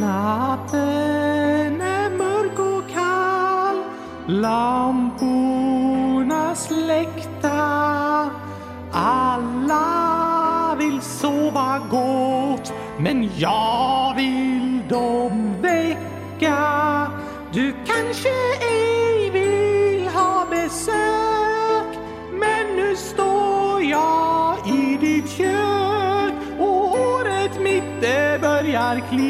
Natten är mörk och kall. Lamporna släckta Alla vill sova gott Men jag vill dem väcka. Du kanske ej vill ha besök Men nu står jag i ditt kök och håret mitt det börjar klia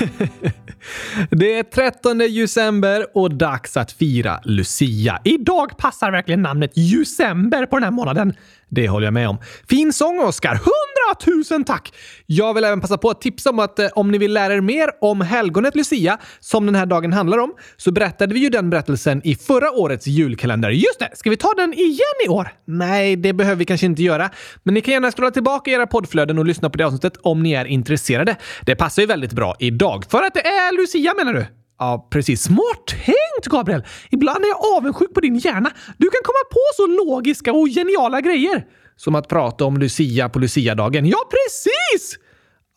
Det är 13 december och dags att fira Lucia. Idag passar verkligen namnet December på den här månaden. Det håller jag med om. Fin sång, Oscar! Hundratusen tack! Jag vill även passa på att tipsa om att eh, om ni vill lära er mer om helgonet Lucia, som den här dagen handlar om, så berättade vi ju den berättelsen i förra årets julkalender. Just det! Ska vi ta den igen i år? Nej, det behöver vi kanske inte göra. Men ni kan gärna scrolla tillbaka i era poddflöden och lyssna på det avsnittet om ni är intresserade. Det passar ju väldigt bra idag. För att det är Lucia menar du? Ja, precis. Smart tänkt, Gabriel! Ibland är jag avundsjuk på din hjärna. Du kan komma på så logiska och geniala grejer. Som att prata om Lucia på Lucia-dagen. Ja, precis!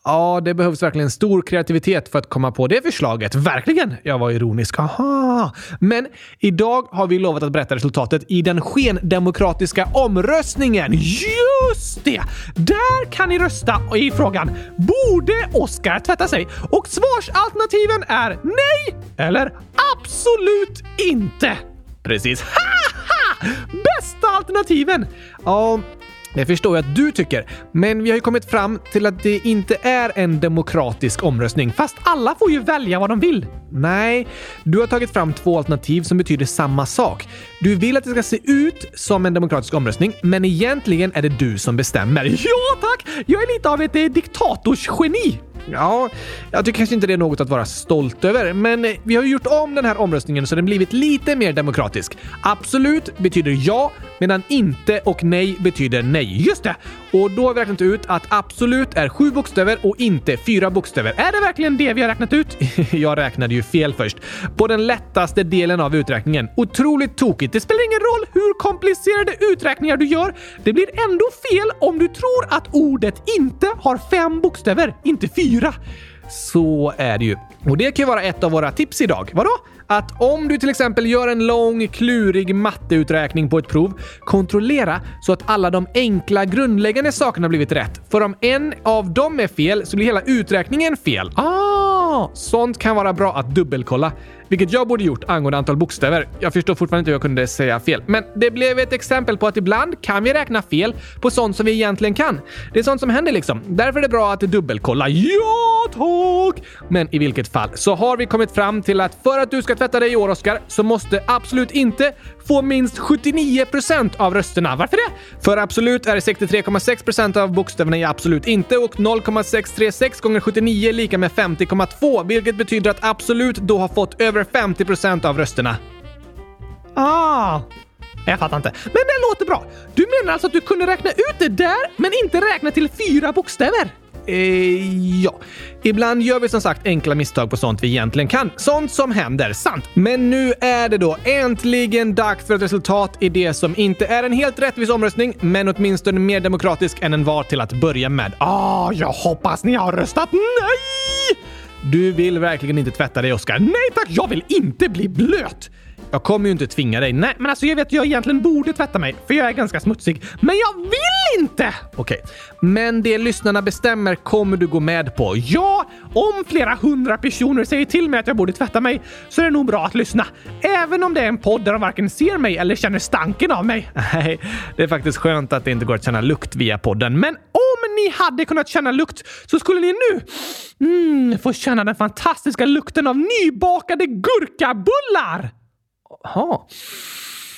Ja, det behövs verkligen stor kreativitet för att komma på det förslaget. Verkligen! Jag var ironisk. Aha. Men idag har vi lovat att berätta resultatet i den skendemokratiska omröstningen. Just det! Där kan ni rösta i frågan “Borde Oscar tvätta sig?” och svarsalternativen är nej eller absolut inte. Precis. Haha! Bästa alternativen! Ja, det förstår jag att du tycker, men vi har ju kommit fram till att det inte är en demokratisk omröstning. Fast alla får ju välja vad de vill. Nej, du har tagit fram två alternativ som betyder samma sak. Du vill att det ska se ut som en demokratisk omröstning, men egentligen är det du som bestämmer. Ja, tack! Jag är lite av ett eh, diktatorsgeni. Ja, jag tycker kanske inte det är något att vara stolt över, men eh, vi har ju gjort om den här omröstningen så den blivit lite mer demokratisk. Absolut betyder ja, medan inte och nej betyder nej. Just det! Och då har vi räknat ut att absolut är sju bokstäver och inte fyra bokstäver. Är det verkligen det vi har räknat ut? jag räknade ju fel först. På den lättaste delen av uträkningen. Otroligt tokigt. Det spelar ingen roll hur komplicerade uträkningar du gör. Det blir ändå fel om du tror att ordet inte har fem bokstäver, inte fyra. Så är det ju. Och det kan ju vara ett av våra tips idag. Vadå? Att om du till exempel gör en lång, klurig matteuträkning på ett prov, kontrollera så att alla de enkla, grundläggande sakerna blivit rätt. För om en av dem är fel så blir hela uträkningen fel. Ah! Sånt kan vara bra att dubbelkolla. Vilket jag borde gjort angående antal bokstäver. Jag förstår fortfarande inte hur jag kunde säga fel. Men det blev ett exempel på att ibland kan vi räkna fel på sånt som vi egentligen kan. Det är sånt som händer liksom. Därför är det bra att dubbelkolla. Ja, tack! Men i vilket fall så har vi kommit fram till att för att du ska tvätta dig i år, Oskar, så måste absolut inte få minst 79% av rösterna. Varför det? För absolut är det 63,6% av bokstäverna i absolut inte och 0,636 gånger 79 är lika med 50,2 vilket betyder att absolut då har fått över 50 procent av rösterna. Ah! Jag fattar inte. Men det låter bra. Du menar alltså att du kunde räkna ut det där, men inte räkna till fyra bokstäver? Eh, ja. Ibland gör vi som sagt enkla misstag på sånt vi egentligen kan. Sånt som händer, sant. Men nu är det då äntligen dags för ett resultat i det som inte är en helt rättvis omröstning, men åtminstone mer demokratisk än en var till att börja med. Ah, jag hoppas ni har röstat nej! Du vill verkligen inte tvätta dig, Oskar. Nej tack, jag vill inte bli blöt! Jag kommer ju inte tvinga dig. Nej, men alltså jag vet att jag egentligen borde tvätta mig, för jag är ganska smutsig. Men jag vill inte! Okej, men det lyssnarna bestämmer kommer du gå med på. Ja, om flera hundra personer säger till mig att jag borde tvätta mig så är det nog bra att lyssna. Även om det är en podd där de varken ser mig eller känner stanken av mig. Nej, det är faktiskt skönt att det inte går att känna lukt via podden. Men om ni hade kunnat känna lukt så skulle ni nu mm, få känna den fantastiska lukten av nybakade gurkabullar! Jaha.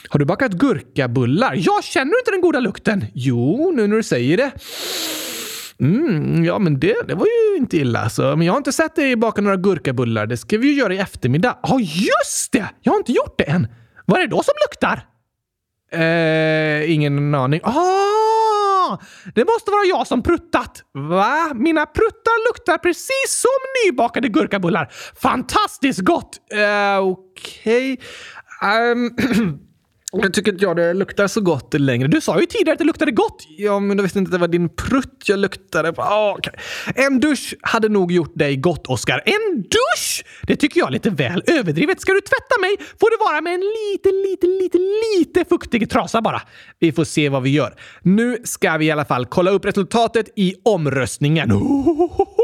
Har du bakat gurkabullar? Jag känner du inte den goda lukten. Jo, nu när du säger det. Mm, ja, men det, det var ju inte illa. Alltså. Men jag har inte sett dig baka några gurkabullar. Det ska vi ju göra i eftermiddag. Ja, just det! Jag har inte gjort det än. Vad är det då som luktar? Eh, ingen aning. Ah! Det måste vara jag som pruttat. Va? Mina pruttar luktar precis som nybakade gurkabullar. Fantastiskt gott! Eh, Okej. Okay. Um, Jag tycker inte jag det luktar så gott längre. Du sa ju tidigare att det luktade gott. Ja, men du visste inte att det var din prutt jag luktade på. Ah, oh, okay. En dusch hade nog gjort dig gott, Oskar. En dusch? Det tycker jag är lite väl överdrivet. Ska du tvätta mig får det vara med en lite, lite, lite, lite fuktig trasa bara. Vi får se vad vi gör. Nu ska vi i alla fall kolla upp resultatet i omröstningen.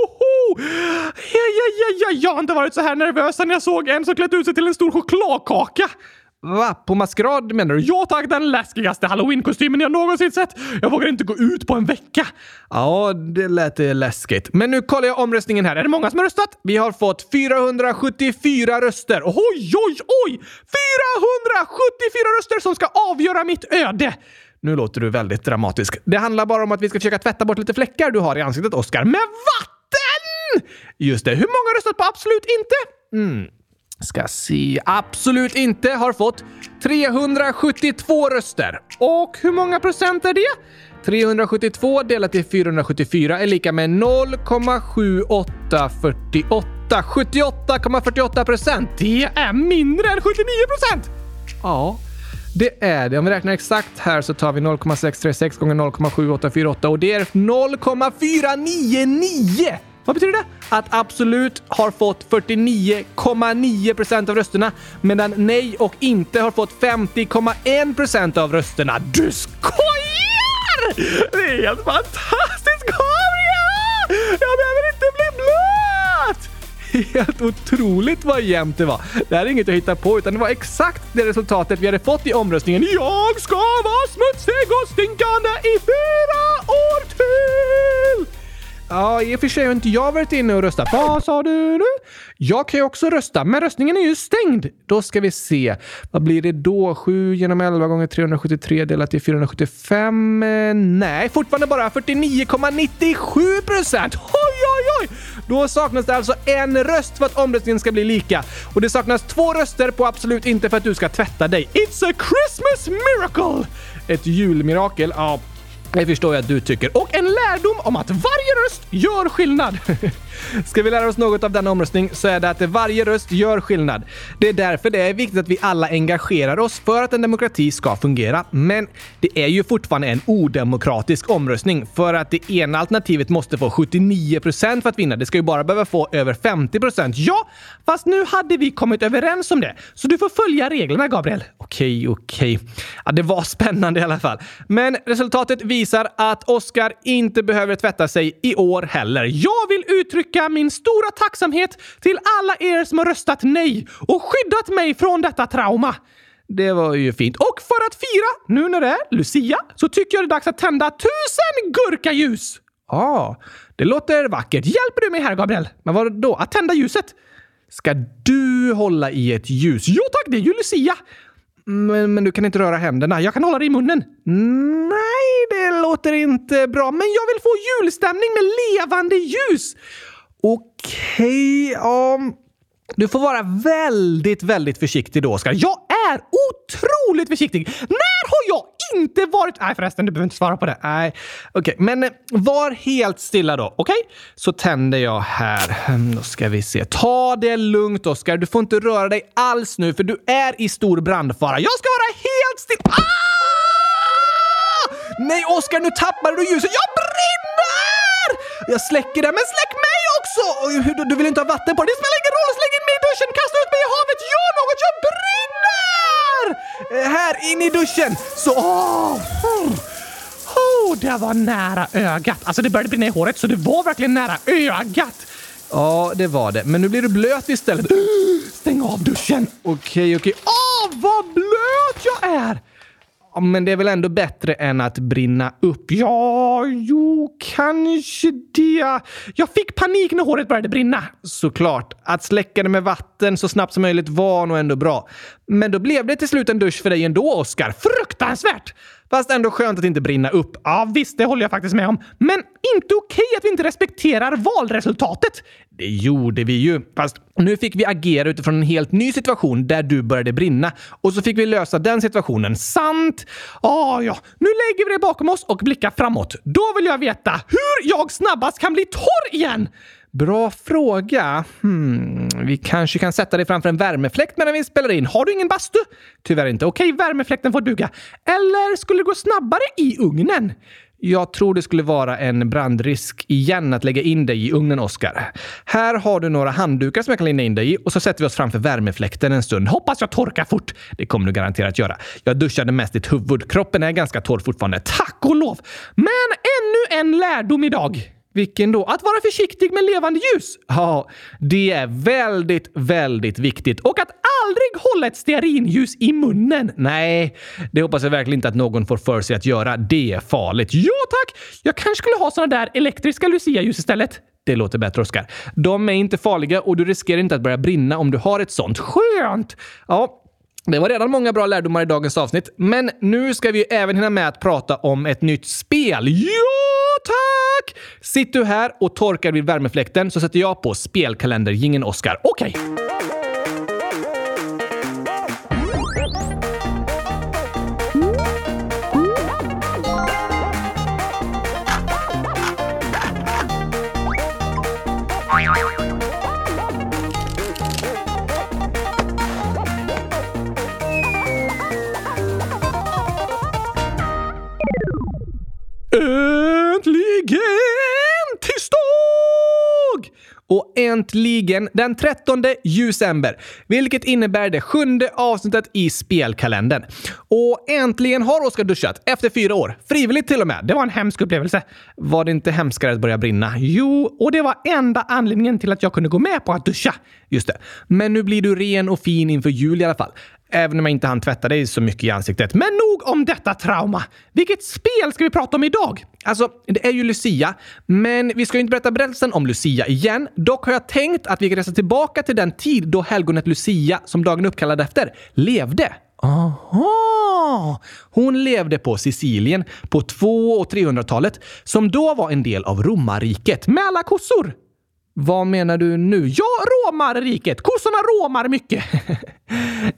Ja, ja, ja, ja, jag har inte varit så här nervös sedan jag såg en som klätt ut sig till en stor chokladkaka. Va? På maskerad menar du? Ja tack, den läskigaste halloween-kostymen jag någonsin sett. Jag vågar inte gå ut på en vecka. Ja, det lät läskigt. Men nu kollar jag omröstningen här. Är det många som har röstat? Vi har fått 474 röster. Oj, oj, oj! 474 röster som ska avgöra mitt öde. Nu låter du väldigt dramatisk. Det handlar bara om att vi ska försöka tvätta bort lite fläckar du har i ansiktet, Oscar. Med Mm, Just det. Hur många har röstat på absolut inte? Mm. Ska se. Absolut inte har fått 372 röster. Och hur många procent är det? 372 delat till 474 är lika med 0,7848. 78,48 procent. Det är mindre än 79 procent! Ja, det är det. Om vi räknar exakt här så tar vi 0,636 gånger 0,7848 och det är 0,499! Vad betyder det? Att Absolut har fått 49,9 procent av rösterna medan Nej och Inte har fått 50,1 procent av rösterna. Du skojar! Det är helt fantastiskt, Gabriel! Jag behöver inte bli blöt! Helt otroligt vad jämnt det var. Det här är inget jag hittar på, utan det var exakt det resultatet vi hade fått i omröstningen. Jag ska vara smutsig och stinkande i fyra år till! Ja, i och för sig har inte jag varit inne och röstat. Vad sa du nu? Jag kan ju också rösta, men röstningen är ju stängd. Då ska vi se. Vad blir det då? 7 genom 11 gånger 373 delat till 475? Eh, nej, fortfarande bara 49,97 procent. Oj, oj, oj! Då saknas det alltså en röst för att omröstningen ska bli lika. Och det saknas två röster på absolut inte för att du ska tvätta dig. It's a Christmas miracle! Ett julmirakel? Ja, det förstår jag att du tycker. Och en lärdom om att varje röst gör skillnad. Ska vi lära oss något av denna omröstning så är det att varje röst gör skillnad. Det är därför det är viktigt att vi alla engagerar oss för att en demokrati ska fungera. Men det är ju fortfarande en odemokratisk omröstning för att det ena alternativet måste få 79 procent för att vinna. Det ska ju bara behöva få över 50 procent. Ja, fast nu hade vi kommit överens om det, så du får följa reglerna, Gabriel. Okej, okej. Ja, det var spännande i alla fall. Men resultatet visar att Oscar inte behöver tvätta sig i år heller. Jag vill uttrycka uttrycka min stora tacksamhet till alla er som har röstat nej och skyddat mig från detta trauma. Det var ju fint. Och för att fira, nu när det är Lucia, så tycker jag det är dags att tända tusen gurkaljus! Ja, ah, det låter vackert. Hjälper du mig här, Gabriel? Men vad då? Att tända ljuset? Ska du hålla i ett ljus? Jo tack, det är ju Lucia! Men, men, du kan inte röra händerna. Jag kan hålla det i munnen. Nej, det låter inte bra. Men jag vill få julstämning med levande ljus. Okej, okay, um, du får vara väldigt, väldigt försiktig då, Oskar. Jag är otroligt försiktig! När har jag inte varit... Nej förresten, du behöver inte svara på det. Nej, okej. Okay, men eh, var helt stilla då, okej? Okay? Så tänder jag här. Hmm, då ska vi se. Ta det lugnt, Oskar. Du får inte röra dig alls nu, för du är i stor brandfara. Jag ska vara helt stilla! Ah! Nej, Oskar, nu tappade du ljuset. Jag brinner! Jag släcker det, men släck mig också! Du vill inte ha vatten på det? Det spelar ingen roll! Släng in mig i duschen! Kasta ut mig i havet! Gör något! Jag brinner! Eh, här, in i duschen! Så... Oh. Oh, det var nära ögat. Alltså det började brinna i håret, så det var verkligen nära ögat. Ja, det var det. Men nu blir du blöt istället. Stäng av duschen! Okej, okej. Åh, oh, vad blöt jag är! Men det är väl ändå bättre än att brinna upp? Ja, jo, kanske det. Jag fick panik när håret började brinna. Såklart. Att släcka det med vatten så snabbt som möjligt var nog ändå bra. Men då blev det till slut en dusch för dig ändå, Oskar. Fruktansvärt! Fast ändå skönt att inte brinna upp. Ja, visst, det håller jag faktiskt med om. Men inte okej att vi inte respekterar valresultatet. Det gjorde vi ju. Fast nu fick vi agera utifrån en helt ny situation där du började brinna. Och så fick vi lösa den situationen. Sant? Ah, ja, nu lägger vi det bakom oss och blickar framåt. Då vill jag veta hur jag snabbast kan bli torr igen! Bra fråga. Hmm, vi kanske kan sätta dig framför en värmefläkt medan vi spelar in. Har du ingen bastu? Tyvärr inte. Okej, värmefläkten får duga. Eller skulle det gå snabbare i ugnen? Jag tror det skulle vara en brandrisk igen att lägga in dig i ugnen, Oskar. Här har du några handdukar som jag kan linda in dig i och så sätter vi oss framför värmefläkten en stund. Hoppas jag torkar fort. Det kommer du garanterat göra. Jag duschade mest ditt huvud. Kroppen är ganska torr fortfarande. Tack och lov! Men ännu en lärdom idag. Vilken då? Att vara försiktig med levande ljus. Ja, det är väldigt, väldigt viktigt. Och att aldrig hålla ett stearinljus i munnen. Nej, det hoppas jag verkligen inte att någon får för sig att göra. Det är farligt. Ja, tack! Jag kanske skulle ha såna där elektriska Lucia-ljus istället. Det låter bättre, Oskar. De är inte farliga och du riskerar inte att börja brinna om du har ett sånt. Skönt! Ja, det var redan många bra lärdomar i dagens avsnitt, men nu ska vi även hinna med att prata om ett nytt spel. Ja, tack! Sitt du här och torkar vid värmefläkten så sätter jag på spelkalendergingen Oscar. Okej. Okay. Och äntligen den 13 december, vilket innebär det sjunde avsnittet i spelkalendern. Och äntligen har Oskar duschat efter fyra år. Frivilligt till och med. Det var en hemsk upplevelse. Var det inte hemskare att börja brinna? Jo, och det var enda anledningen till att jag kunde gå med på att duscha. Just det. Men nu blir du ren och fin inför jul i alla fall. Även om jag inte hann tvätta dig så mycket i ansiktet. Men nog om detta trauma. Vilket spel ska vi prata om idag? Alltså, det är ju Lucia, men vi ska ju inte berätta berättelsen om Lucia igen. Dock har jag tänkt att vi kan resa tillbaka till den tid då helgonet Lucia, som dagen är uppkallad efter, levde. Aha! Hon levde på Sicilien på 200 och 300-talet, som då var en del av romarriket med alla kossor. Vad menar du nu? Ja, romarriket! Kossorna romar mycket.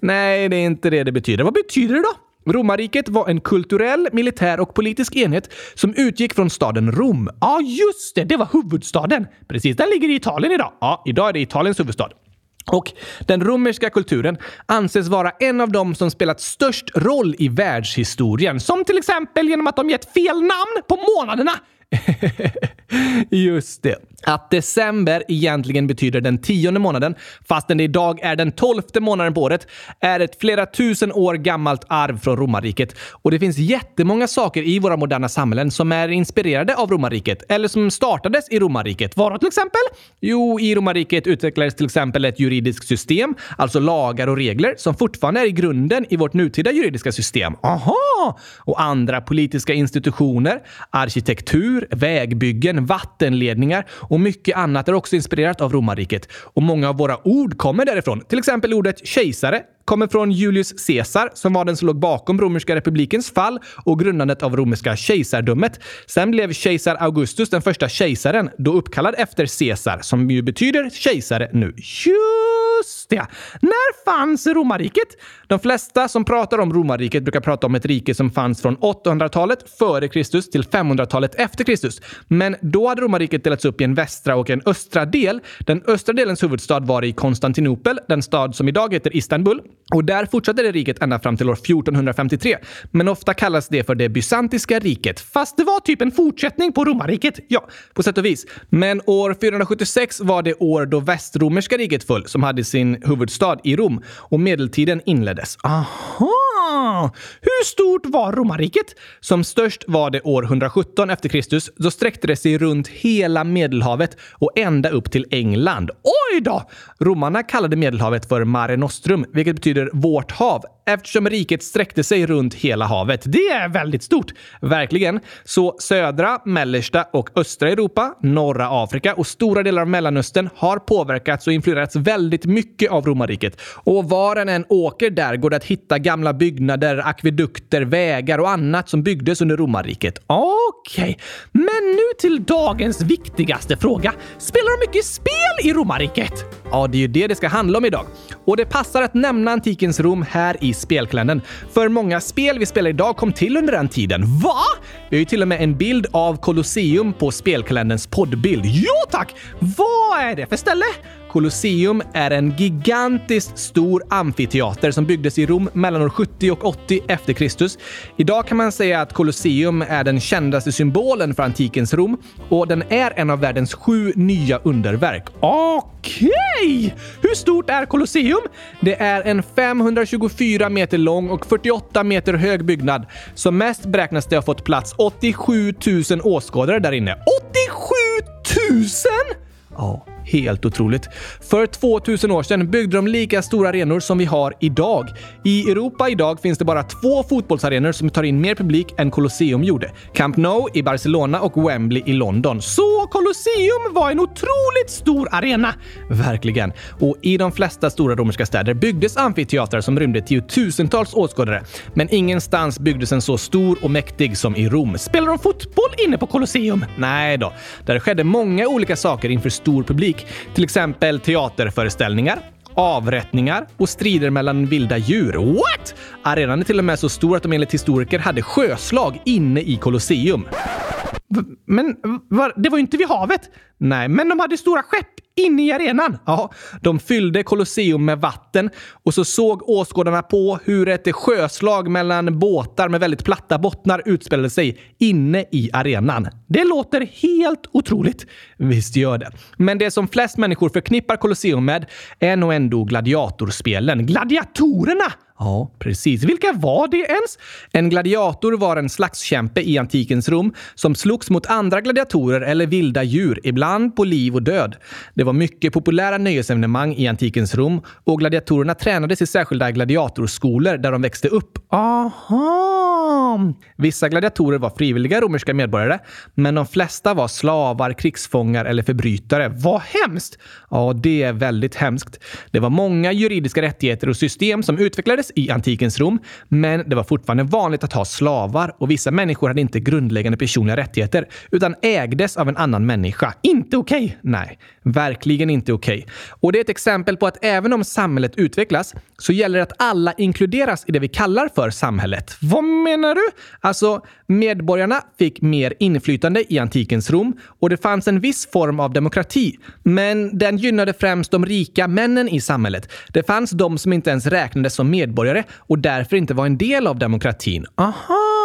Nej, det är inte det det betyder. Vad betyder det då? Romarriket var en kulturell, militär och politisk enhet som utgick från staden Rom. Ja, just det! Det var huvudstaden. Precis, den ligger i Italien idag. Ja, idag är det Italiens huvudstad. Och den romerska kulturen anses vara en av de som spelat störst roll i världshistorien. Som till exempel genom att de gett fel namn på månaderna. Just det. Att december egentligen betyder den tionde månaden, fastän det idag är den tolfte månaden på året, är ett flera tusen år gammalt arv från romarriket. Och det finns jättemånga saker i våra moderna samhällen som är inspirerade av romarriket, eller som startades i romarriket. Vadå till exempel? Jo, i romarriket utvecklades till exempel ett juridiskt system, alltså lagar och regler, som fortfarande är i grunden i vårt nutida juridiska system. Aha! Och andra politiska institutioner, arkitektur, vägbyggen, vattenledningar och mycket annat är också inspirerat av romarriket. Och många av våra ord kommer därifrån. Till exempel ordet kejsare kommer från Julius Caesar som var den som låg bakom romerska republikens fall och grundandet av romerska kejsardömet. Sen blev kejsar Augustus den första kejsaren, då uppkallad efter Caesar, som ju betyder kejsare nu. Just det! När fanns romarriket? De flesta som pratar om romarriket brukar prata om ett rike som fanns från 800-talet före Kristus till 500-talet efter Kristus. Men då hade romarriket delats upp i en västra och en östra del. Den östra delens huvudstad var i Konstantinopel, den stad som idag heter Istanbul. Och där fortsatte det riket ända fram till år 1453. Men ofta kallas det för det bysantiska riket, fast det var typ en fortsättning på romarriket. Ja, på sätt och vis. Men år 476 var det år då västromerska riket föll, som hade sin huvudstad i Rom och medeltiden inleddes. Aha! Aha! Hur stort var romarriket? Som störst var det år 117 efter Kristus. Då sträckte det sig runt hela Medelhavet och ända upp till England. Oj då! Romarna kallade Medelhavet för Mare Nostrum, vilket betyder vårt hav, eftersom riket sträckte sig runt hela havet. Det är väldigt stort. Verkligen. Så södra, mellersta och östra Europa, norra Afrika och stora delar av Mellanöstern har påverkats och influerats väldigt mycket av romarriket. Och var en än åker där går det att hitta gamla byggnader, akvedukter, vägar och annat som byggdes under romarriket. Okej, okay. men nu till dagens viktigaste fråga. Spelar de mycket spel i romarriket? Ja, det är ju det det ska handla om idag. Och det passar att nämna antikens Rom här i spelkalendern. För många spel vi spelar idag kom till under den tiden. Va? Vi har ju till och med en bild av Colosseum på spelkalenderns poddbild. Jo tack! Vad är det för ställe? Colosseum är en gigantiskt stor amfiteater som byggdes i Rom mellan år 70 och 80 efter Kristus. Idag kan man säga att Colosseum är den kändaste symbolen för antikens Rom och den är en av världens sju nya underverk. Okej! Okay. Hur stort är Colosseum? Det är en 524 meter lång och 48 meter hög byggnad. Som mest beräknas det ha fått plats 87 000 åskådare där inne. 87 000? Ja. Helt otroligt. För 2000 år sedan byggde de lika stora arenor som vi har idag. I Europa idag finns det bara två fotbollsarenor som tar in mer publik än Colosseum gjorde. Camp Nou i Barcelona och Wembley i London. Så Colosseum var en otroligt stor arena! Verkligen. Och i de flesta stora romerska städer byggdes amfiteatrar som rymde tiotusentals åskådare. Men ingenstans byggdes en så stor och mäktig som i Rom. Spelar de fotboll inne på Colosseum? Nej då. Där skedde många olika saker inför stor publik publik. Till exempel teaterföreställningar, avrättningar och strider mellan vilda djur. What? Arenan är till och med så stor att de enligt historiker hade sjöslag inne i Colosseum. Men var, det var ju inte vid havet. Nej, men de hade stora skepp inne i arenan. Ja, de fyllde Colosseum med vatten och så såg åskådarna på hur ett sjöslag mellan båtar med väldigt platta bottnar utspelade sig inne i arenan. Det låter helt otroligt. Visst gör det. Men det som flest människor förknippar Colosseum med är nog ändå gladiatorspelen. Gladiatorerna! Ja, precis. Vilka var det ens? En gladiator var en slagskämpe i antikens Rom som slogs mot andra gladiatorer eller vilda djur, ibland på liv och död. Det var mycket populära nöjesevenemang i antikens Rom och gladiatorerna tränades i särskilda gladiatorskolor där de växte upp. Aha! Vissa gladiatorer var frivilliga romerska medborgare, men de flesta var slavar, krigsfångar eller förbrytare. Vad hemskt! Ja, det är väldigt hemskt. Det var många juridiska rättigheter och system som utvecklades i antikens Rom, men det var fortfarande vanligt att ha slavar och vissa människor hade inte grundläggande personliga rättigheter utan ägdes av en annan människa. Inte okej! Okay. Nej, verkligen inte okej. Okay. Och det är ett exempel på att även om samhället utvecklas så gäller det att alla inkluderas i det vi kallar för samhället. Vad menar du? Alltså, medborgarna fick mer inflytande i antikens Rom och det fanns en viss form av demokrati. Men den gynnade främst de rika männen i samhället. Det fanns de som inte ens räknades som medborgare och därför inte var en del av demokratin. Aha!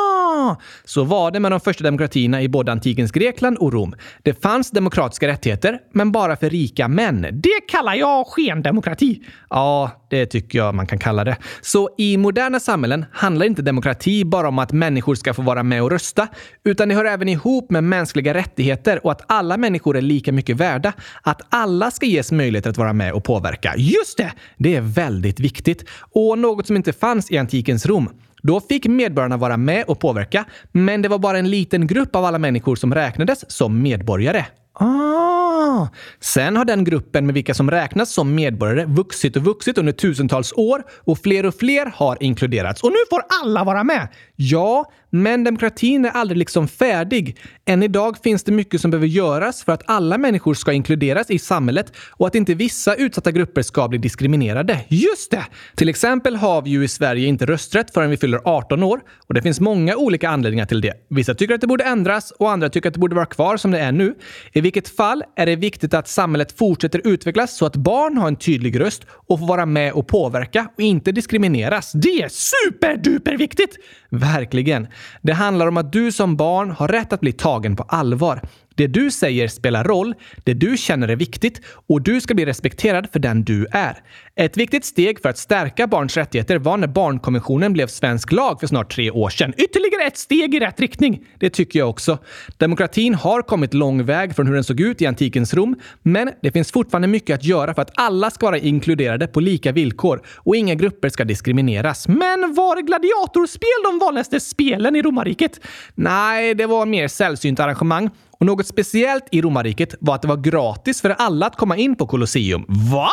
Så var det med de första demokratierna i både antikens Grekland och Rom. Det fanns demokratiska rättigheter, men bara för rika män. Det kallar jag skendemokrati. Ja, det tycker jag man kan kalla det. Så i moderna samhällen handlar inte demokrati bara om att människor ska få vara med och rösta, utan det hör även ihop med mänskliga rättigheter och att alla människor är lika mycket värda. Att alla ska ges möjlighet att vara med och påverka. Just det! Det är väldigt viktigt och något som inte fanns i antikens Rom. Då fick medborgarna vara med och påverka, men det var bara en liten grupp av alla människor som räknades som medborgare. Ah! Sen har den gruppen med vilka som räknas som medborgare vuxit och vuxit under tusentals år och fler och fler har inkluderats. Och nu får alla vara med! Ja, men demokratin är aldrig liksom färdig. Än idag finns det mycket som behöver göras för att alla människor ska inkluderas i samhället och att inte vissa utsatta grupper ska bli diskriminerade. Just det! Till exempel har vi ju i Sverige inte rösträtt förrän vi fyller 18 år och det finns många olika anledningar till det. Vissa tycker att det borde ändras och andra tycker att det borde vara kvar som det är nu. I vilket fall är det viktigt att samhället fortsätter utvecklas så att barn har en tydlig röst och får vara med och påverka och inte diskrimineras. Det är superduperviktigt! Verkligen. Det handlar om att du som barn har rätt att bli tagen på allvar. Det du säger spelar roll, det du känner är viktigt och du ska bli respekterad för den du är. Ett viktigt steg för att stärka barns rättigheter var när barnkonventionen blev svensk lag för snart tre år sedan. Ytterligare ett steg i rätt riktning. Det tycker jag också. Demokratin har kommit lång väg från hur den såg ut i antikens Rom, men det finns fortfarande mycket att göra för att alla ska vara inkluderade på lika villkor och inga grupper ska diskrimineras. Men var gladiatorspel de vanligaste spelen i romarriket? Nej, det var mer sällsynta arrangemang och något speciellt i romarriket var att det var gratis för alla att komma in på Colosseum. Va?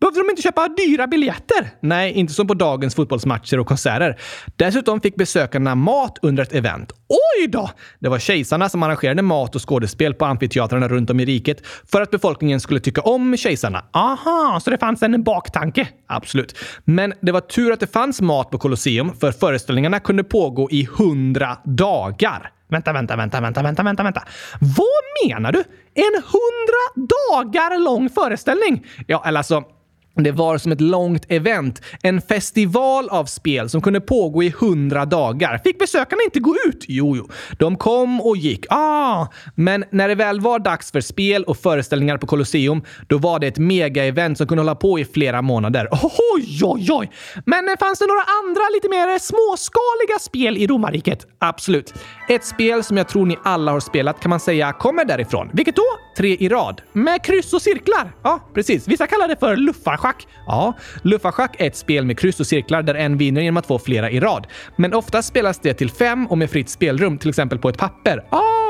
Behövde de inte köpa dyra biljetter? Nej, inte som på dagens fotbollsmatcher och konserter. Dessutom fick besökarna mat under ett event. Oj då! Det var kejsarna som arrangerade mat och skådespel på amfiteatrarna runt om i riket för att befolkningen skulle tycka om kejsarna. Aha, så det fanns en baktanke? Absolut. Men det var tur att det fanns mat på Colosseum för föreställningarna kunde pågå i hundra dagar. Vänta, vänta, vänta, vänta, vänta, vänta, vänta. Vad menar du? En hundra dagar lång föreställning? Ja, eller alltså det var som ett långt event. En festival av spel som kunde pågå i hundra dagar. Fick besökarna inte gå ut? Jo, jo. De kom och gick. Ah! Men när det väl var dags för spel och föreställningar på Colosseum, då var det ett mega-event som kunde hålla på i flera månader. Oj, oj, oj! Men eh, fanns det några andra lite mer småskaliga spel i romarriket? Absolut. Ett spel som jag tror ni alla har spelat kan man säga kommer därifrån. Vilket då? Tre i rad. Med kryss och cirklar? Ja, precis. Vissa kallar det för luffarschack? Ja, luffarschack är ett spel med kryss och cirklar där en vinner genom att få flera i rad. Men ofta spelas det till fem och med fritt spelrum, till exempel på ett papper. Ah,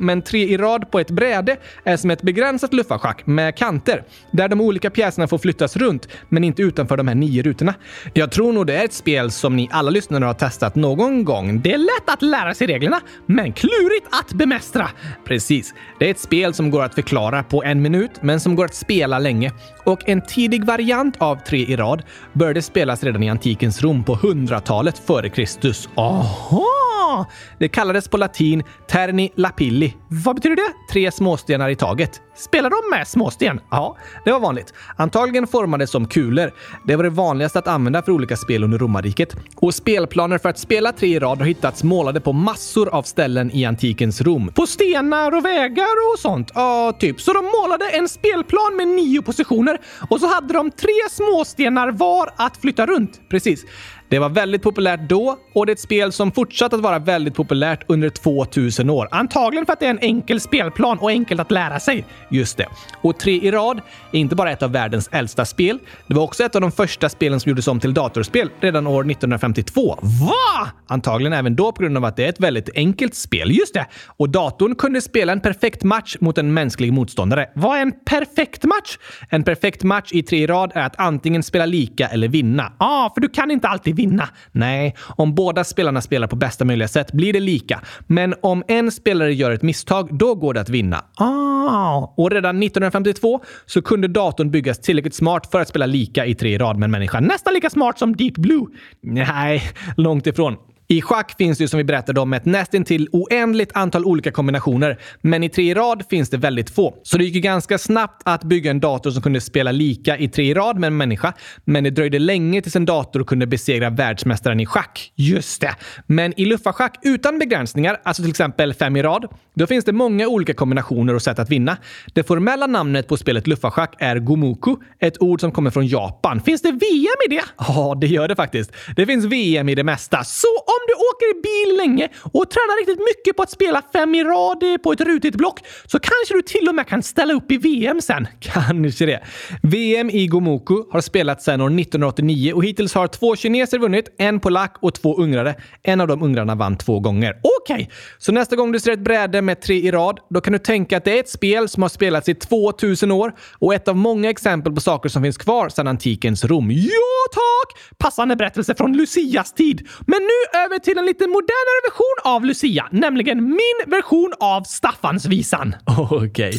men tre i rad på ett bräde är som ett begränsat luffarschack med kanter, där de olika pjäserna får flyttas runt, men inte utanför de här nio rutorna. Jag tror nog det är ett spel som ni alla lyssnare har testat någon gång. Det är lätt att lära sig reglerna, men klurigt att bemästra. Precis. Det är ett spel som går att förklara på en minut, men som går att spela länge. Och en tidig variant av tre i rad började spelas redan i antikens Rom på 100-talet före Kristus. Aha! Det kallades på latin terni lapilli. Vad betyder det? Tre småstenar i taget. Spelar de med småsten? Ja, det var vanligt. Antagligen formade som kulor. Det var det vanligaste att använda för olika spel under romarriket. Och spelplaner för att spela tre i rad har hittats målade på massor av ställen i antikens Rom. På stenar och vägar och sånt? Ja, typ. Så de målade en spelplan med nio positioner och så hade de tre småstenar var att flytta runt. Precis. Det var väldigt populärt då och det är ett spel som fortsatt att vara väldigt populärt under 2000 år. Antagligen för att det är en enkel spelplan och enkelt att lära sig. Just det. Och tre i rad är inte bara ett av världens äldsta spel. Det var också ett av de första spelen som gjordes om till datorspel redan år 1952. Va? Antagligen även då på grund av att det är ett väldigt enkelt spel. Just det. Och datorn kunde spela en perfekt match mot en mänsklig motståndare. Vad är en perfekt match? En perfekt match i tre i rad är att antingen spela lika eller vinna. Ja, ah, för du kan inte alltid vinna. Nej, om båda spelarna spelar på bästa möjliga sätt blir det lika. Men om en spelare gör ett misstag, då går det att vinna. Ah. Och redan 1952 så kunde datorn byggas tillräckligt smart för att spela lika i tre i rad med en människa. Nästan lika smart som Deep Blue. Nej, långt ifrån. I schack finns det ju som vi berättade om ett nästintill oändligt antal olika kombinationer, men i tre i rad finns det väldigt få. Så det gick ju ganska snabbt att bygga en dator som kunde spela lika i tre i rad med en människa, men det dröjde länge tills en dator kunde besegra världsmästaren i schack. Just det! Men i luffarschack utan begränsningar, alltså till exempel fem i rad, då finns det många olika kombinationer och sätt att vinna. Det formella namnet på spelet luffarschack är gomuku, ett ord som kommer från Japan. Finns det VM i det? Ja, det gör det faktiskt. Det finns VM i det mesta. Så om du åker bil länge och tränar riktigt mycket på att spela fem i rad eh, på ett rutigt block så kanske du till och med kan ställa upp i VM sen. Kanske det. VM i Gomoku har spelats sedan år 1989 och hittills har två kineser vunnit, en polack och två ungrare. En av de ungrarna vann två gånger. Okej, okay. så nästa gång du ser ett bräde med tre i rad, då kan du tänka att det är ett spel som har spelats i 2000 år och ett av många exempel på saker som finns kvar sedan antikens Rom. Ja, tack! Passande berättelse från Lucias tid. Men nu över till en lite modernare version av Lucia, nämligen min version av Staffansvisan. Okej. Okay.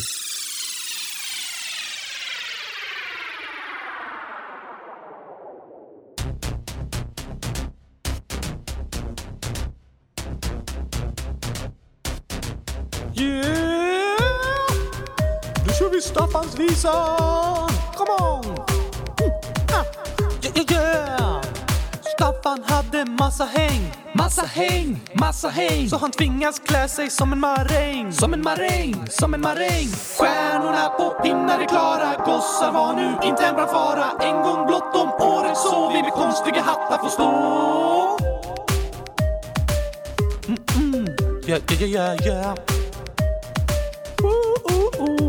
Yeah! Nu kör vi Staffansvisan! Come on! Mm. Ah. Yeah, yeah, yeah. Staffan hade massa häng Massa häng, massa häng. Så han tvingas klä sig som en maräng. Som en maräng, som en maräng. Stjärnorna på pinnar är klara. Gossar var nu inte en brandfara. En gång blott om året så vi med konstiga hattar får stå. Mm-mm. Yeah, yeah, yeah, yeah. Ooh, ooh, ooh.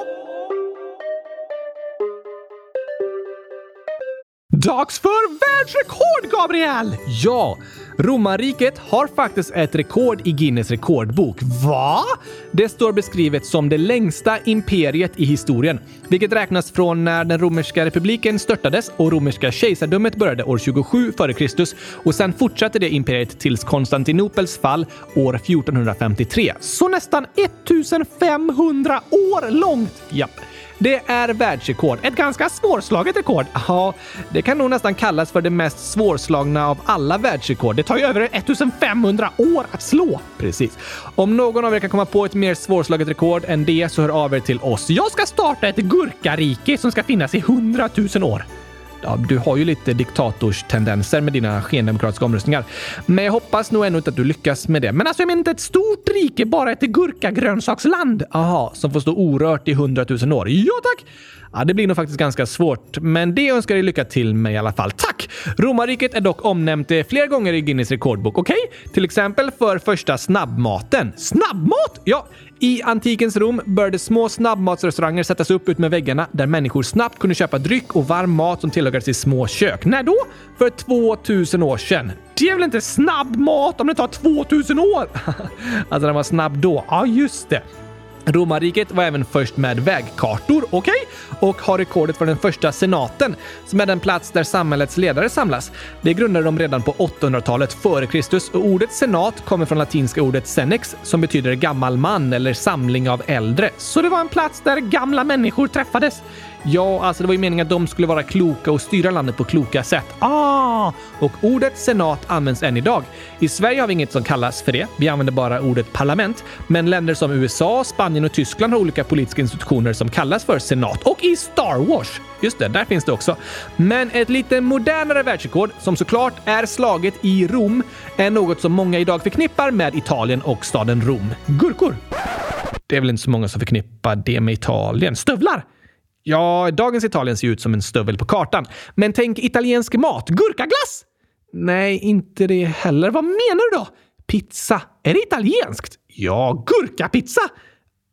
Dags för världsrekord, Gabriel! Ja, romarriket har faktiskt ett rekord i Guinness rekordbok. Va? Det står beskrivet som det längsta imperiet i historien, vilket räknas från när den romerska republiken störtades och romerska kejsardömet började år 27 f.Kr. och sen fortsatte det imperiet tills Konstantinopels fall år 1453. Så nästan 1500 år långt! Japp. Det är världsrekord. Ett ganska svårslaget rekord. Ja, det kan nog nästan kallas för det mest svårslagna av alla världsrekord. Det tar ju över 1500 år att slå. Precis. Om någon av er kan komma på ett mer svårslaget rekord än det så hör av er till oss. Jag ska starta ett gurkarike som ska finnas i 100 000 år. Ja, du har ju lite diktatorstendenser med dina skendemokratiska omröstningar. Men jag hoppas nog ändå inte att du lyckas med det. Men alltså, jag menar inte ett stort rike, bara ett gurkagrönsaksland. Aha, som får stå orört i hundratusen år. Ja, tack! Ja, det blir nog faktiskt ganska svårt, men det önskar jag lycka till med i alla fall. Tack! Romarriket är dock omnämnt eh, flera gånger i Guinness rekordbok, okej? Okay? Till exempel för första snabbmaten. Snabbmat? Ja, i antikens Rom började små snabbmatsrestauranger sättas upp ut med väggarna där människor snabbt kunde köpa dryck och varm mat som tillagades i små kök. När då? För 2000 år sedan. Det är väl inte snabbmat om det tar 2000 år? alltså den var snabb då. Ja, just det. Romarriket var även först med vägkartor, okej? Okay? Och har rekordet för den första senaten, som är den plats där samhällets ledare samlas. Det grundade de redan på 800-talet före Kristus och ordet senat kommer från latinska ordet senex som betyder gammal man eller samling av äldre. Så det var en plats där gamla människor träffades? Ja, alltså det var ju meningen att de skulle vara kloka och styra landet på kloka sätt. Ah! Och ordet senat används än idag. I Sverige har vi inget som kallas för det. Vi använder bara ordet parlament. Men länder som USA, Spanien och Tyskland har olika politiska institutioner som kallas för senat. Och i Star Wars! Just det, där finns det också. Men ett lite modernare världsrekord, som såklart är slaget i Rom, är något som många idag förknippar med Italien och staden Rom. Gurkor! Det är väl inte så många som förknippar det med Italien. Stövlar! Ja, dagens Italien ser ut som en stövel på kartan. Men tänk italiensk mat. Gurkaglass! Nej, inte det heller. Vad menar du då? Pizza. Är det italienskt? Ja, gurkapizza!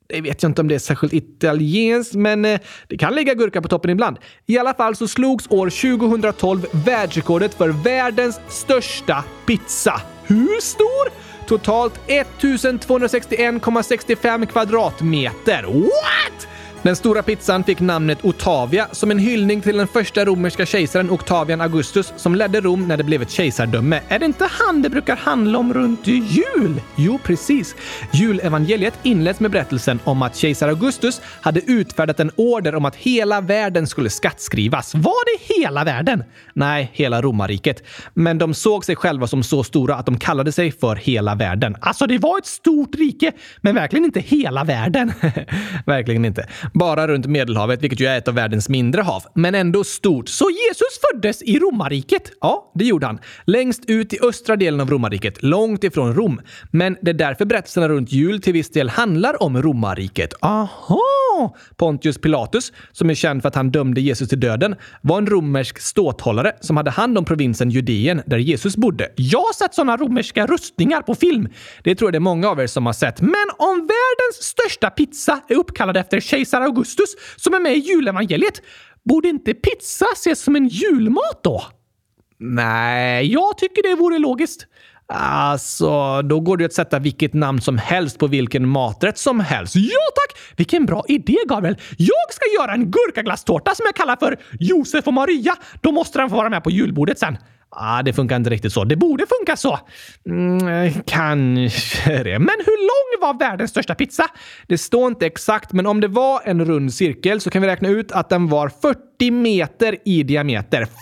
Det vet jag inte om det är särskilt italienskt, men eh, det kan ligga gurka på toppen ibland. I alla fall så slogs år 2012 världsrekordet för världens största pizza. Hur stor? Totalt 1261,65 kvadratmeter. What? Den stora pizzan fick namnet Otavia som en hyllning till den första romerska kejsaren Octavian Augustus som ledde Rom när det blev ett kejsardöme. Är det inte han det brukar handla om runt jul? Jo, precis. Julevangeliet inleds med berättelsen om att kejsar Augustus hade utfärdat en order om att hela världen skulle skattskrivas. Var det hela världen? Nej, hela romarriket. Men de såg sig själva som så stora att de kallade sig för hela världen. Alltså, det var ett stort rike, men verkligen inte hela världen. verkligen inte. Bara runt Medelhavet, vilket ju är ett av världens mindre hav, men ändå stort. Så Jesus föddes i romarriket? Ja, det gjorde han. Längst ut i östra delen av romarriket, långt ifrån Rom. Men det är därför berättelserna runt jul till viss del handlar om romarriket. Aha! Pontius Pilatus, som är känd för att han dömde Jesus till döden, var en romersk ståthållare som hade hand om provinsen Judeen där Jesus bodde. Jag har sett sådana romerska rustningar på film. Det tror jag det är många av er som har sett. Men om världens största pizza är uppkallad efter kejsar Augustus som är med i julevangeliet, borde inte pizza ses som en julmat då? Nej, jag tycker det vore logiskt. Alltså, då går det att sätta vilket namn som helst på vilken maträtt som helst. Ja tack! Vilken bra idé, Gabriel! Jag ska göra en gurkaglasstårta som jag kallar för Josef och Maria. Då måste den få vara med på julbordet sen. Ah, det funkar inte riktigt så. Det borde funka så. Mm, eh, kanske det. Men hur lång var världens största pizza? Det står inte exakt, men om det var en rund cirkel så kan vi räkna ut att den var 40 meter i diameter. 40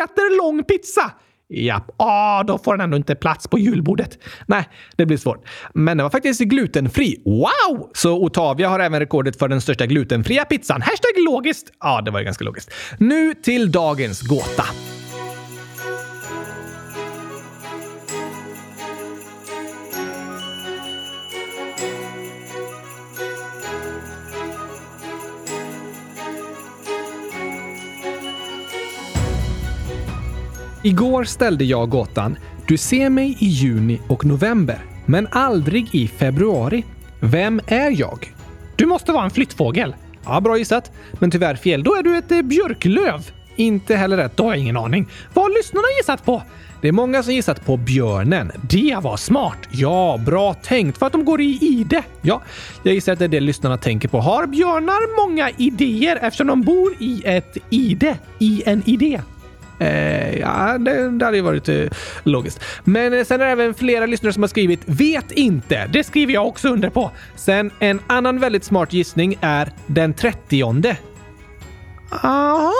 meter lång pizza! Japp, ah, då får den ändå inte plats på julbordet. Nej, det blir svårt. Men den var faktiskt glutenfri. Wow! Så Otavia har även rekordet för den största glutenfria pizzan. Hashtag logiskt. Ja, det var ju ganska logiskt. Nu till dagens gåta. Igår ställde jag gåtan. Du ser mig i juni och november, men aldrig i februari. Vem är jag? Du måste vara en flyttfågel. Ja, bra gissat. Men tyvärr fel. Då är du ett eh, björklöv. Inte heller rätt. Då har jag ingen aning. Vad har lyssnarna gissat på? Det är många som gissat på björnen. Det var smart. Ja, bra tänkt för att de går i ide. Ja, jag gissar att det är det lyssnarna tänker på. Har björnar många idéer eftersom de bor i ett ide? I en idé? Eh, ja, det, det hade ju varit eh, logiskt. Men eh, sen är det även flera lyssnare som har skrivit “Vet inte”. Det skriver jag också under på. Sen en annan väldigt smart gissning är den 30. Aha!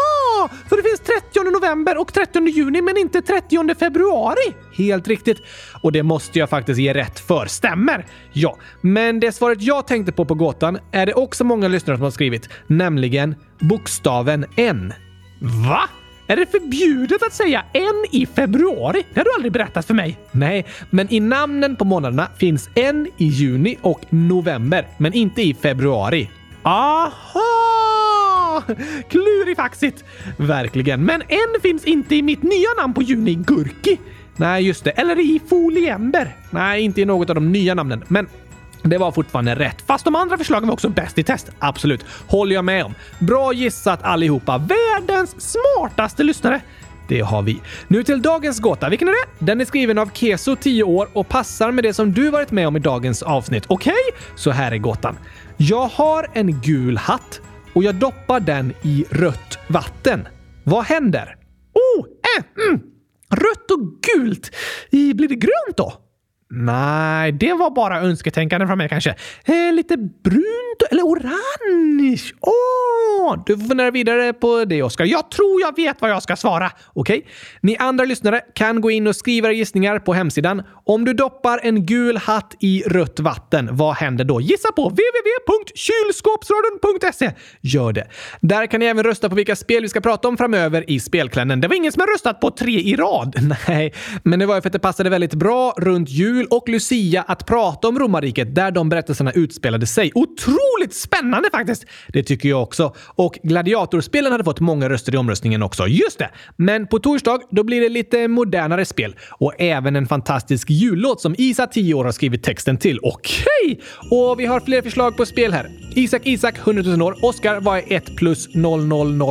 Så det finns 30 november och 30 juni men inte 30 februari? Helt riktigt. Och det måste jag faktiskt ge rätt för. Stämmer! Ja, men det svaret jag tänkte på på gåtan är det också många lyssnare som har skrivit, nämligen bokstaven N. Va? Är det förbjudet att säga en i februari? Det har du aldrig berättat för mig. Nej, men i namnen på månaderna finns en i juni och november, men inte i februari. Aha! Klurifaxigt! Verkligen. Men en finns inte i mitt nya namn på juni, Gurki. Nej, just det. Eller i Foliember. Nej, inte i något av de nya namnen. Men det var fortfarande rätt, fast de andra förslagen var också bäst i test. Absolut, håller jag med om. Bra gissat allihopa. Världens smartaste lyssnare. Det har vi. Nu till dagens gåta. Vilken är det? Den är skriven av Keso, 10 år och passar med det som du varit med om i dagens avsnitt. Okej? Okay? Så här är gåtan. Jag har en gul hatt och jag doppar den i rött vatten. Vad händer? Oh! Äh, mm. Rött och gult. Blir det grönt då? Nej, det var bara önsketänkande från mig kanske. Eh, lite brunt eller orange. Åh, oh, du får fundera vidare på det, Oskar. Jag tror jag vet vad jag ska svara. Okej? Okay? Ni andra lyssnare kan gå in och skriva gissningar på hemsidan. Om du doppar en gul hatt i rött vatten, vad händer då? Gissa på www.kylskåpsradion.se. Gör det. Där kan ni även rösta på vilka spel vi ska prata om framöver i spelklännen. Det var ingen som har röstat på tre i rad. Nej, men det var ju för att det passade väldigt bra runt jul jul och Lucia att prata om romarriket där de berättelserna utspelade sig. Otroligt spännande faktiskt! Det tycker jag också. Och gladiatorspelen hade fått många röster i omröstningen också. Just det! Men på torsdag, då blir det lite modernare spel. Och även en fantastisk jullåt som Isa, 10 år, har skrivit texten till. Okej! Okay. Och vi har fler förslag på spel här. Isak Isak, 100 000 år. Oskar, vad är 1 plus 00000?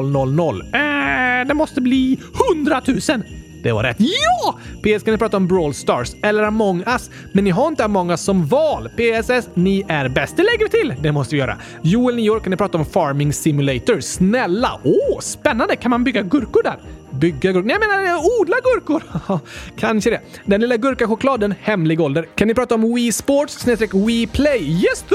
Eh... det måste bli 100 000! Det var rätt. Ja! PS kan ni prata om Brawl Stars eller Among Us, men ni har inte Among Us som val. PSS, ni är bäst. Det lägger vi till. Det måste vi göra. Joel, 9 år, kan ni prata om Farming Simulator. Snälla! Åh, oh, spännande! Kan man bygga gurkor där? Bygga gurkor? Nej, jag menar eh, odla gurkor! Kanske det. Den lilla gurkachokladen, hemlig ålder. Kan ni prata om Wii Sports snedstreck Wii Play? Yes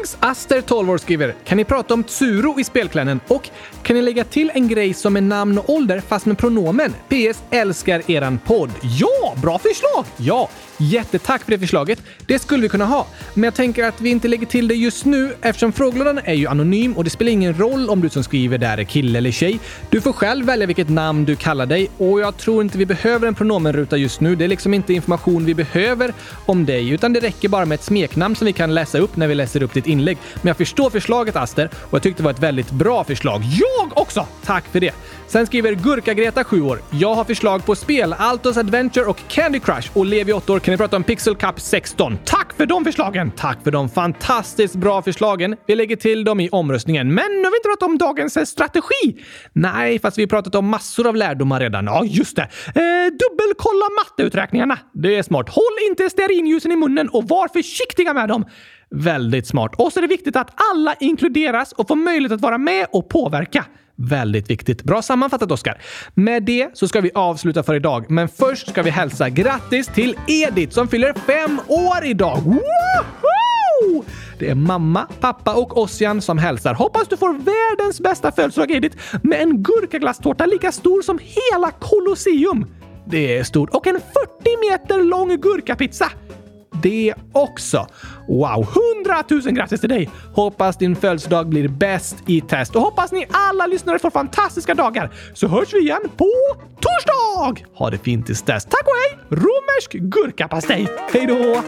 thanks! Aster, 12 år, skriver. Kan ni prata om Tsuro i spelklännen? Och kan ni lägga till en grej som är namn och ålder fast med pronomen? PS. Älskar eran podd. Ja, bra förslag! Ja, Jättetack för det förslaget. Det skulle vi kunna ha. Men jag tänker att vi inte lägger till det just nu eftersom frågelådan är ju anonym och det spelar ingen roll om du som skriver där är kille eller tjej. Du får själv välja vilket namn du kallar dig och jag tror inte vi behöver en pronomenruta just nu. Det är liksom inte information vi behöver om dig utan det räcker bara med ett smeknamn som vi kan läsa upp när vi läser upp ditt inlägg. Men jag förstår förslaget Aster och jag tyckte det var ett väldigt bra förslag. Jag också! Tack för det! Sen skriver Gurka-Greta, 7 år. Jag har förslag på spel, Altos Adventure och Candy Crush. Och Levi, 8 år, kan ni prata om Pixel Cup 16? Tack för de förslagen! Tack för de fantastiskt bra förslagen. Vi lägger till dem i omröstningen. Men nu har vi inte pratat om dagens eh, strategi. Nej, fast vi har pratat om massor av lärdomar redan. Ja, just det. Eh, dubbelkolla matteuträkningarna. Det är smart. Håll inte stearinljusen i munnen och var försiktiga med dem. Väldigt smart. Och så är det viktigt att alla inkluderas och får möjlighet att vara med och påverka. Väldigt viktigt. Bra sammanfattat, Oskar. Med det så ska vi avsluta för idag, men först ska vi hälsa grattis till Edith som fyller fem år idag. Woho! Det är mamma, pappa och Ossian som hälsar. Hoppas du får världens bästa födelsedag, Edith, med en gurkaglasstårta lika stor som hela Colosseum. Det är stort. Och en 40 meter lång gurkapizza det också. Wow, 100 000 grattis till dig! Hoppas din födelsedag blir bäst i test och hoppas ni alla lyssnare får fantastiska dagar. Så hörs vi igen på torsdag! Ha det fint tills dess. Tack och hej! Romersk gurkapastej. Hej då!